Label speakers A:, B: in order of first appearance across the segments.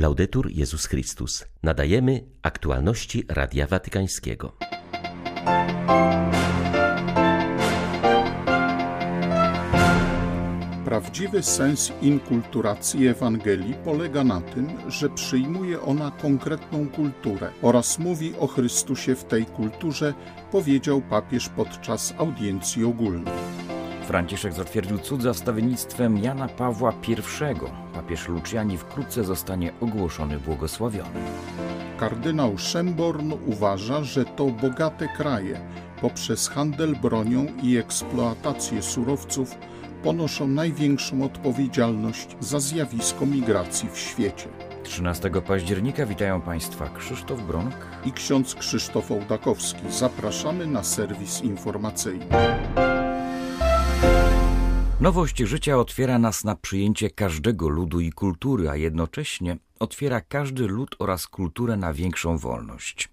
A: Laudetur Jezus Chrystus. Nadajemy aktualności Radia Watykańskiego.
B: Prawdziwy sens inkulturacji Ewangelii polega na tym, że przyjmuje ona konkretną kulturę oraz mówi o Chrystusie w tej kulturze, powiedział papież podczas audiencji ogólnej.
C: Franciszek zatwierdził cud za wstawiennictwem Jana Pawła I. Papież Luciani wkrótce zostanie ogłoszony błogosławiony.
B: Kardynał Szemborn uważa, że to bogate kraje poprzez handel bronią i eksploatację surowców ponoszą największą odpowiedzialność za zjawisko migracji w świecie.
C: 13 października witają Państwa Krzysztof Bronk
B: i ksiądz Krzysztof Ołdakowski. Zapraszamy na serwis informacyjny.
C: Nowość życia otwiera nas na przyjęcie każdego ludu i kultury, a jednocześnie otwiera każdy lud oraz kulturę na większą wolność.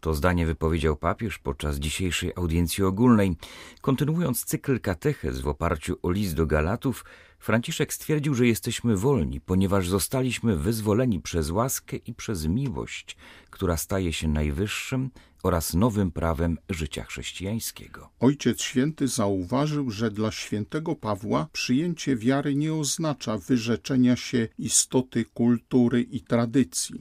C: To zdanie wypowiedział papież podczas dzisiejszej audiencji ogólnej. Kontynuując cykl katechez w oparciu o list do Galatów, Franciszek stwierdził, że jesteśmy wolni, ponieważ zostaliśmy wyzwoleni przez łaskę i przez miłość, która staje się najwyższym oraz nowym prawem życia chrześcijańskiego.
B: Ojciec Święty zauważył, że dla świętego Pawła przyjęcie wiary nie oznacza wyrzeczenia się istoty kultury i tradycji.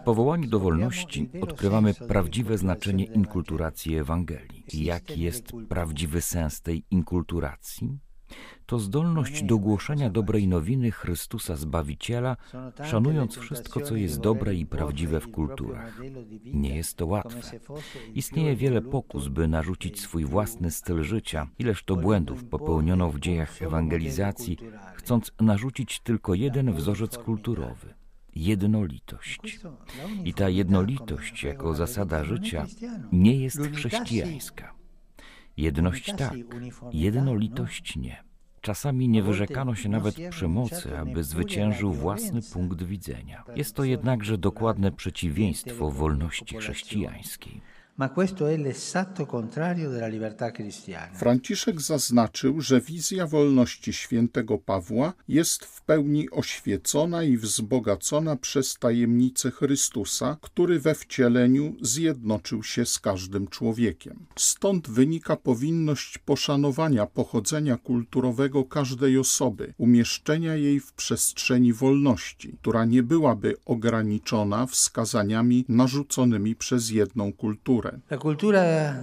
C: W powołaniu do wolności odkrywamy prawdziwe znaczenie inkulturacji Ewangelii. Jaki jest prawdziwy sens tej inkulturacji? To zdolność do głoszenia dobrej nowiny Chrystusa Zbawiciela, szanując wszystko, co jest dobre i prawdziwe w kulturach. Nie jest to łatwe. Istnieje wiele pokus, by narzucić swój własny styl życia. Ileż to błędów popełniono w dziejach ewangelizacji, chcąc narzucić tylko jeden wzorzec kulturowy jednolitość. I ta jednolitość jako zasada życia nie jest chrześcijańska. Jedność tak, jednolitość nie. Czasami nie wyrzekano się nawet przemocy, aby zwyciężył własny punkt widzenia. Jest to jednakże dokładne przeciwieństwo wolności chrześcijańskiej
B: Franciszek zaznaczył, że wizja wolności świętego Pawła jest w pełni oświecona i wzbogacona przez tajemnicę Chrystusa, który we wcieleniu zjednoczył się z każdym człowiekiem. Stąd wynika powinność poszanowania pochodzenia kulturowego każdej osoby, umieszczenia jej w przestrzeni wolności, która nie byłaby ograniczona wskazaniami narzuconymi przez jedną kulturę
C: kulturę.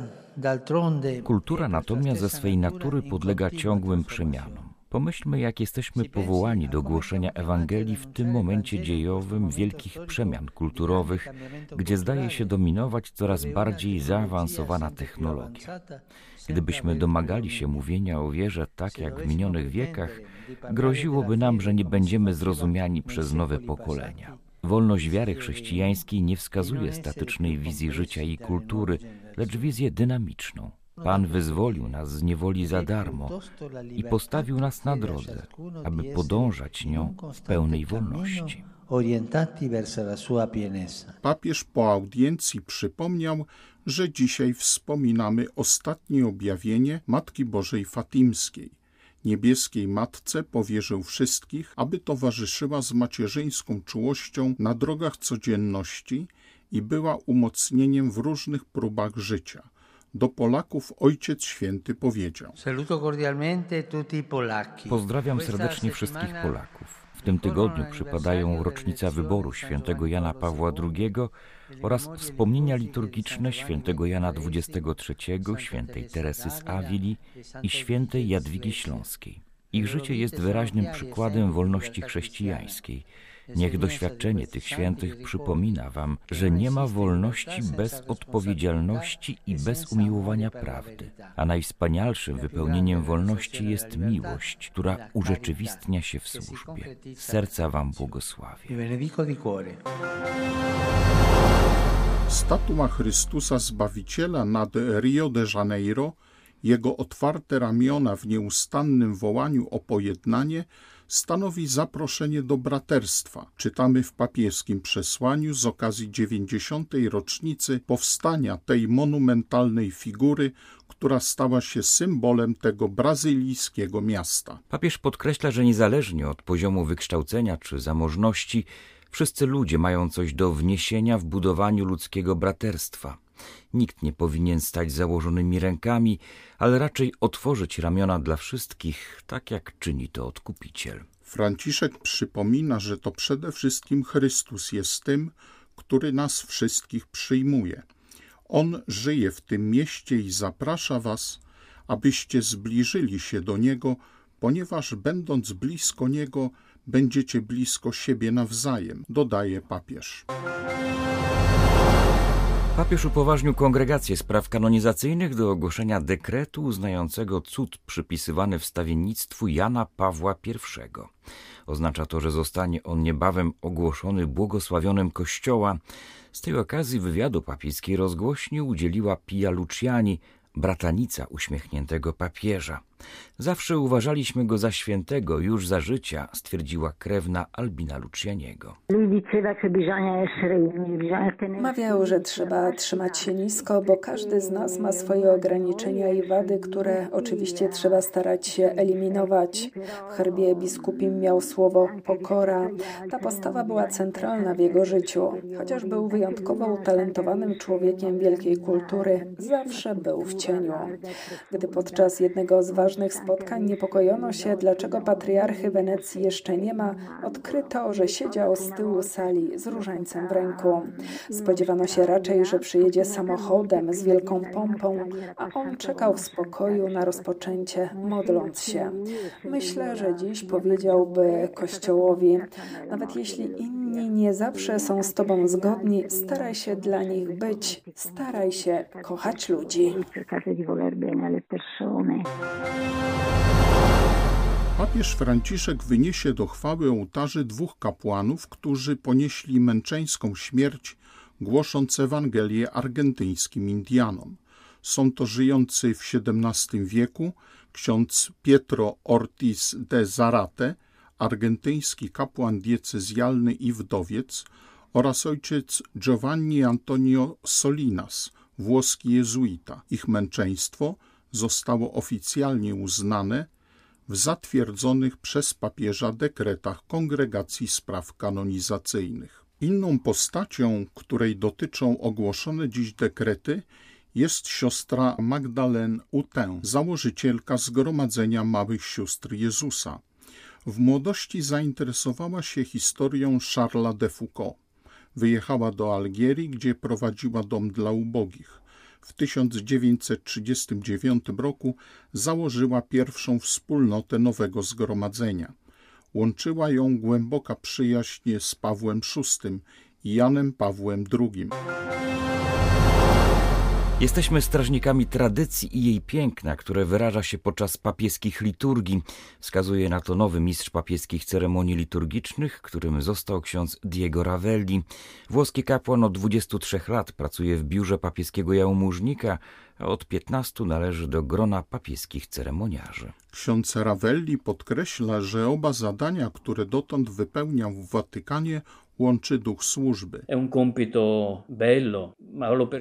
C: Kultura natomiast ze swej natury podlega ciągłym przemianom. Pomyślmy, jak jesteśmy powołani do głoszenia Ewangelii w tym momencie dziejowym wielkich przemian kulturowych, gdzie zdaje się dominować coraz bardziej zaawansowana technologia. Gdybyśmy domagali się mówienia o wierze tak jak w minionych wiekach, groziłoby nam, że nie będziemy zrozumiani przez nowe pokolenia. Wolność wiary chrześcijańskiej nie wskazuje statycznej wizji życia i kultury, lecz wizję dynamiczną. Pan wyzwolił nas z niewoli za darmo i postawił nas na drodze, aby podążać nią w pełnej wolności.
B: Papież po audiencji przypomniał, że dzisiaj wspominamy ostatnie objawienie Matki Bożej Fatimskiej niebieskiej Matce powierzył wszystkich, aby towarzyszyła z macierzyńską czułością na drogach codzienności i była umocnieniem w różnych próbach życia. Do Polaków Ojciec Święty powiedział:
C: Pozdrawiam serdecznie wszystkich Polaków. W tym tygodniu przypadają rocznica wyboru świętego Jana Pawła II oraz wspomnienia liturgiczne świętego Jana XXIII, świętej Teresy z Awili i świętej Jadwigi Śląskiej. Ich życie jest wyraźnym przykładem wolności chrześcijańskiej, Niech doświadczenie tych świętych przypomina Wam, że nie ma wolności bez odpowiedzialności i bez umiłowania prawdy, a najwspanialszym wypełnieniem wolności jest miłość, która urzeczywistnia się w służbie. Serca Wam błogosławię.
B: Statua Chrystusa Zbawiciela nad Rio de Janeiro, jego otwarte ramiona w nieustannym wołaniu o pojednanie stanowi zaproszenie do braterstwa. Czytamy w papieskim przesłaniu z okazji 90. rocznicy powstania tej monumentalnej figury, która stała się symbolem tego brazylijskiego miasta.
C: Papież podkreśla, że niezależnie od poziomu wykształcenia czy zamożności, wszyscy ludzie mają coś do wniesienia w budowaniu ludzkiego braterstwa. Nikt nie powinien stać założonymi rękami, ale raczej otworzyć ramiona dla wszystkich, tak jak czyni to odkupiciel.
B: Franciszek przypomina, że to przede wszystkim Chrystus jest tym, który nas wszystkich przyjmuje. On żyje w tym mieście i zaprasza was, abyście zbliżyli się do Niego, ponieważ będąc blisko Niego, będziecie blisko siebie nawzajem, dodaje papież.
C: Papież upoważnił kongregację spraw kanonizacyjnych do ogłoszenia dekretu uznającego cud przypisywany wstawiennictwu Jana Pawła I. Oznacza to, że zostanie on niebawem ogłoszony błogosławionym Kościoła. Z tej okazji wywiadu papieskiej rozgłośni udzieliła Pia Luciani, bratanica uśmiechniętego papieża. Zawsze uważaliśmy go za świętego już za życia, stwierdziła krewna Albina Lucianiego.
D: Mawiał, że trzeba trzymać się nisko, bo każdy z nas ma swoje ograniczenia i wady, które oczywiście trzeba starać się eliminować. W herbie biskupim miał słowo pokora. Ta postawa była centralna w jego życiu. Chociaż był wyjątkowo utalentowanym człowiekiem wielkiej kultury, zawsze był w cieniu. Gdy podczas jednego z ważnych ważnych spotkań niepokojono się, dlaczego patriarchy Wenecji jeszcze nie ma, odkryto, że siedział z tyłu sali z różańcem w ręku. Spodziewano się raczej, że przyjedzie samochodem z wielką pompą, a on czekał w spokoju na rozpoczęcie, modląc się. Myślę, że dziś powiedziałby Kościołowi, nawet jeśli inni nie zawsze są z Tobą zgodni, staraj się dla nich być, staraj się kochać ludzi.
B: Papież Franciszek wyniesie do chwały ołtarzy dwóch kapłanów, którzy ponieśli męczeńską śmierć, głosząc Ewangelię argentyńskim Indianom. Są to żyjący w XVII wieku ksiądz Pietro Ortiz de Zarate, argentyński kapłan diecezjalny i wdowiec, oraz ojciec Giovanni Antonio Solinas, włoski jezuita. Ich męczeństwo zostało oficjalnie uznane w zatwierdzonych przez papieża dekretach Kongregacji Spraw Kanonizacyjnych. Inną postacią, której dotyczą ogłoszone dziś dekrety, jest siostra Magdalene Utę, założycielka Zgromadzenia Małych Sióstr Jezusa. W młodości zainteresowała się historią Charlesa de Foucault. Wyjechała do Algierii, gdzie prowadziła dom dla ubogich w 1939 roku założyła pierwszą wspólnotę nowego zgromadzenia. Łączyła ją głęboka przyjaźń z Pawłem VI i Janem Pawłem II.
C: Jesteśmy strażnikami tradycji i jej piękna, które wyraża się podczas papieskich liturgii. Wskazuje na to nowy mistrz papieskich ceremonii liturgicznych, którym został ksiądz Diego Ravelli. Włoski kapłan od 23 lat pracuje w biurze papieskiego jałmużnika, a od 15 należy do grona papieskich ceremoniarzy.
B: Ksiądz Ravelli podkreśla, że oba zadania, które dotąd wypełniał w Watykanie, łączy duch służby.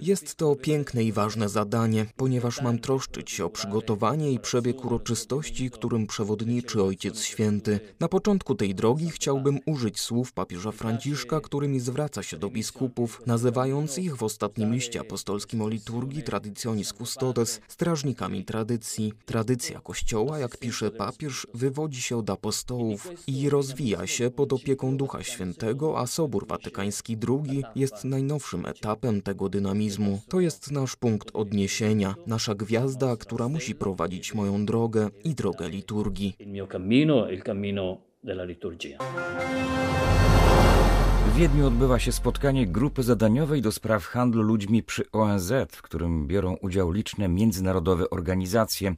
E: Jest to piękne i ważne zadanie, ponieważ mam troszczyć się o przygotowanie i przebieg uroczystości, którym przewodniczy Ojciec Święty. Na początku tej drogi chciałbym użyć słów papieża Franciszka, którymi zwraca się do biskupów, nazywając ich w ostatnim liście apostolskim o liturgii Traditionis Custodes strażnikami tradycji. Tradycja Kościoła, jak pisze papież, wywodzi się od apostołów i rozwija się pod opieką Ducha Świętego, a Sobór Watykański II jest najnowszym etapem tego dynamizmu. To jest nasz punkt odniesienia, nasza gwiazda, która musi prowadzić moją drogę i drogę liturgii.
C: W Wiedniu odbywa się spotkanie grupy zadaniowej do spraw handlu ludźmi przy ONZ, w którym biorą udział liczne międzynarodowe organizacje.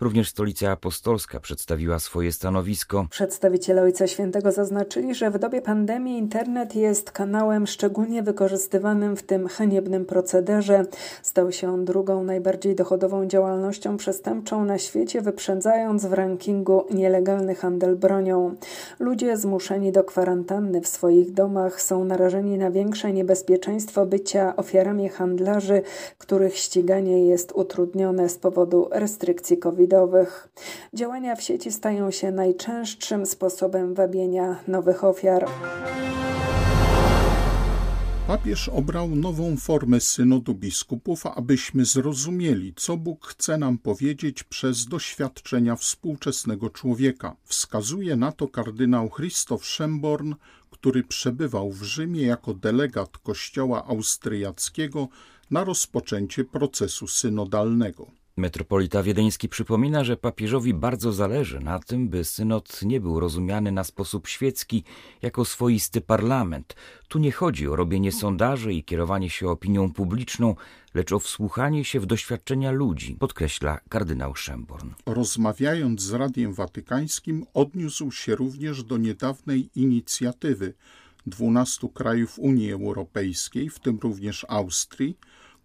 C: Również Stolica Apostolska przedstawiła swoje stanowisko.
D: Przedstawiciele Ojca Świętego zaznaczyli, że w dobie pandemii internet jest kanałem szczególnie wykorzystywanym w tym haniebnym procederze. Stał się on drugą najbardziej dochodową działalnością przestępczą na świecie, wyprzedzając w rankingu nielegalny handel bronią. Ludzie zmuszeni do kwarantanny w swoich domach są narażeni na większe niebezpieczeństwo bycia ofiarami handlarzy, których ściganie jest utrudnione z powodu restrykcji Działania w sieci stają się najczęstszym sposobem wabienia nowych ofiar.
B: Papież obrał nową formę synodu biskupów, abyśmy zrozumieli, co Bóg chce nam powiedzieć przez doświadczenia współczesnego człowieka. Wskazuje na to kardynał Christoph Schemborn, który przebywał w Rzymie jako delegat Kościoła Austriackiego na rozpoczęcie procesu synodalnego.
C: Metropolita Wiedeński przypomina, że papieżowi bardzo zależy na tym, by synod nie był rozumiany na sposób świecki jako swoisty parlament. Tu nie chodzi o robienie sondaży i kierowanie się opinią publiczną, lecz o wsłuchanie się w doświadczenia ludzi, podkreśla kardynał Szemborn.
B: Rozmawiając z Radiem Watykańskim, odniósł się również do niedawnej inicjatywy dwunastu krajów Unii Europejskiej, w tym również Austrii,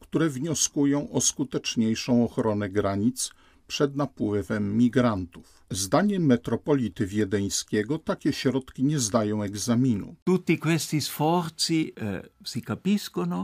B: które wnioskują o skuteczniejszą ochronę granic przed napływem migrantów. Zdaniem metropolity wiedeńskiego takie środki nie zdają egzaminu.
E: E,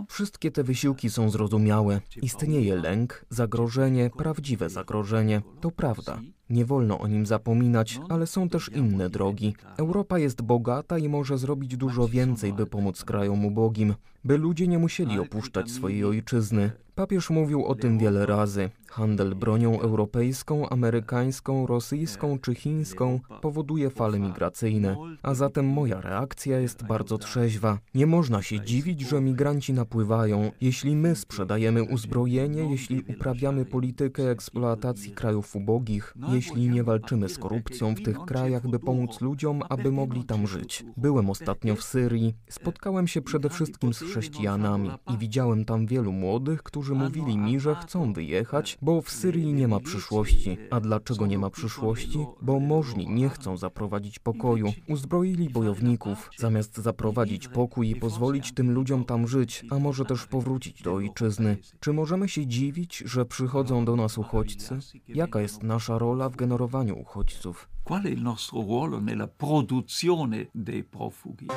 E: Wszystkie te wysiłki są zrozumiałe. Istnieje lęk, zagrożenie, prawdziwe zagrożenie. To prawda. Nie wolno o nim zapominać, ale są też inne drogi. Europa jest bogata i może zrobić dużo więcej, by pomóc krajom ubogim, by ludzie nie musieli opuszczać swojej ojczyzny. Papież mówił o tym wiele razy. Handel bronią europejską, amerykańską, rosyjską czy chińską powoduje fale migracyjne, a zatem moja reakcja jest bardzo trzeźwa. Nie można się dziwić, że migranci napływają. Jeśli my sprzedajemy uzbrojenie, jeśli uprawiamy politykę eksploatacji krajów ubogich, jeśli nie walczymy z korupcją w tych krajach, by pomóc ludziom, aby mogli tam żyć. Byłem ostatnio w Syrii, spotkałem się przede wszystkim z chrześcijanami i widziałem tam wielu młodych, którzy mówili mi, że chcą wyjechać, bo w Syrii nie ma przyszłości. A dlaczego nie ma przyszłości? Bo możni nie chcą zaprowadzić pokoju. Uzbroili bojowników, zamiast zaprowadzić pokój i pozwolić tym ludziom tam żyć, a może też powrócić do ojczyzny. Czy możemy się dziwić, że przychodzą do nas uchodźcy? Jaka jest nasza rola w generowaniu uchodźców? Qual è il nostro ruolo nella produzione dei profughi?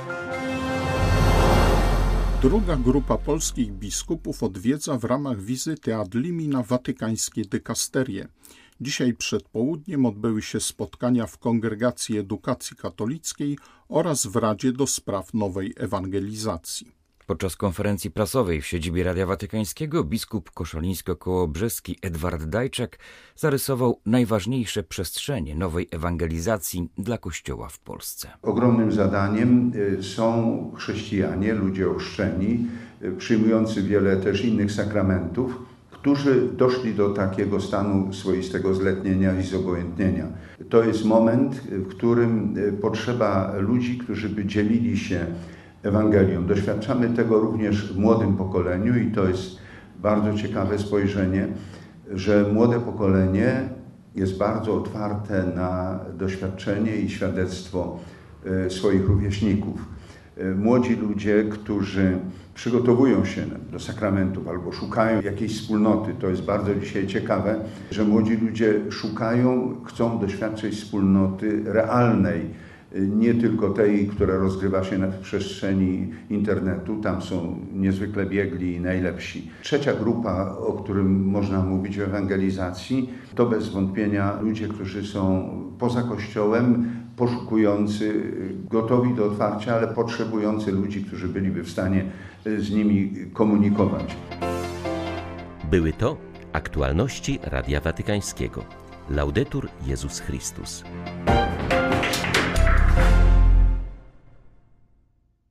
B: Druga grupa polskich biskupów odwiedza w ramach wizyty ad limina watykańskie dykasterie. Dzisiaj przed południem odbyły się spotkania w Kongregacji Edukacji Katolickiej oraz w Radzie do Spraw Nowej Ewangelizacji.
C: Podczas konferencji prasowej w siedzibie Radia Watykańskiego biskup koszalińsko-kołobrzeski Edward Dajczak zarysował najważniejsze przestrzenie nowej ewangelizacji dla Kościoła w Polsce.
F: Ogromnym zadaniem y, są chrześcijanie, ludzie ochrzczeni, y, przyjmujący wiele też innych sakramentów, którzy doszli do takiego stanu swoistego zletnienia i zobojętnienia. To jest moment, w którym y, potrzeba ludzi, którzy by dzielili się Ewangelią. Doświadczamy tego również w młodym pokoleniu i to jest bardzo ciekawe spojrzenie, że młode pokolenie jest bardzo otwarte na doświadczenie i świadectwo e, swoich rówieśników. E, młodzi ludzie, którzy przygotowują się do sakramentów albo szukają jakiejś wspólnoty, to jest bardzo dzisiaj ciekawe, że młodzi ludzie szukają, chcą doświadczyć wspólnoty realnej, nie tylko tej, która rozgrywa się w przestrzeni internetu, tam są niezwykle biegli i najlepsi. Trzecia grupa, o którym można mówić o ewangelizacji, to bez wątpienia ludzie, którzy są poza Kościołem, poszukujący, gotowi do otwarcia, ale potrzebujący ludzi, którzy byliby w stanie z nimi komunikować.
A: Były to aktualności Radia Watykańskiego. Laudetur Jezus Chrystus.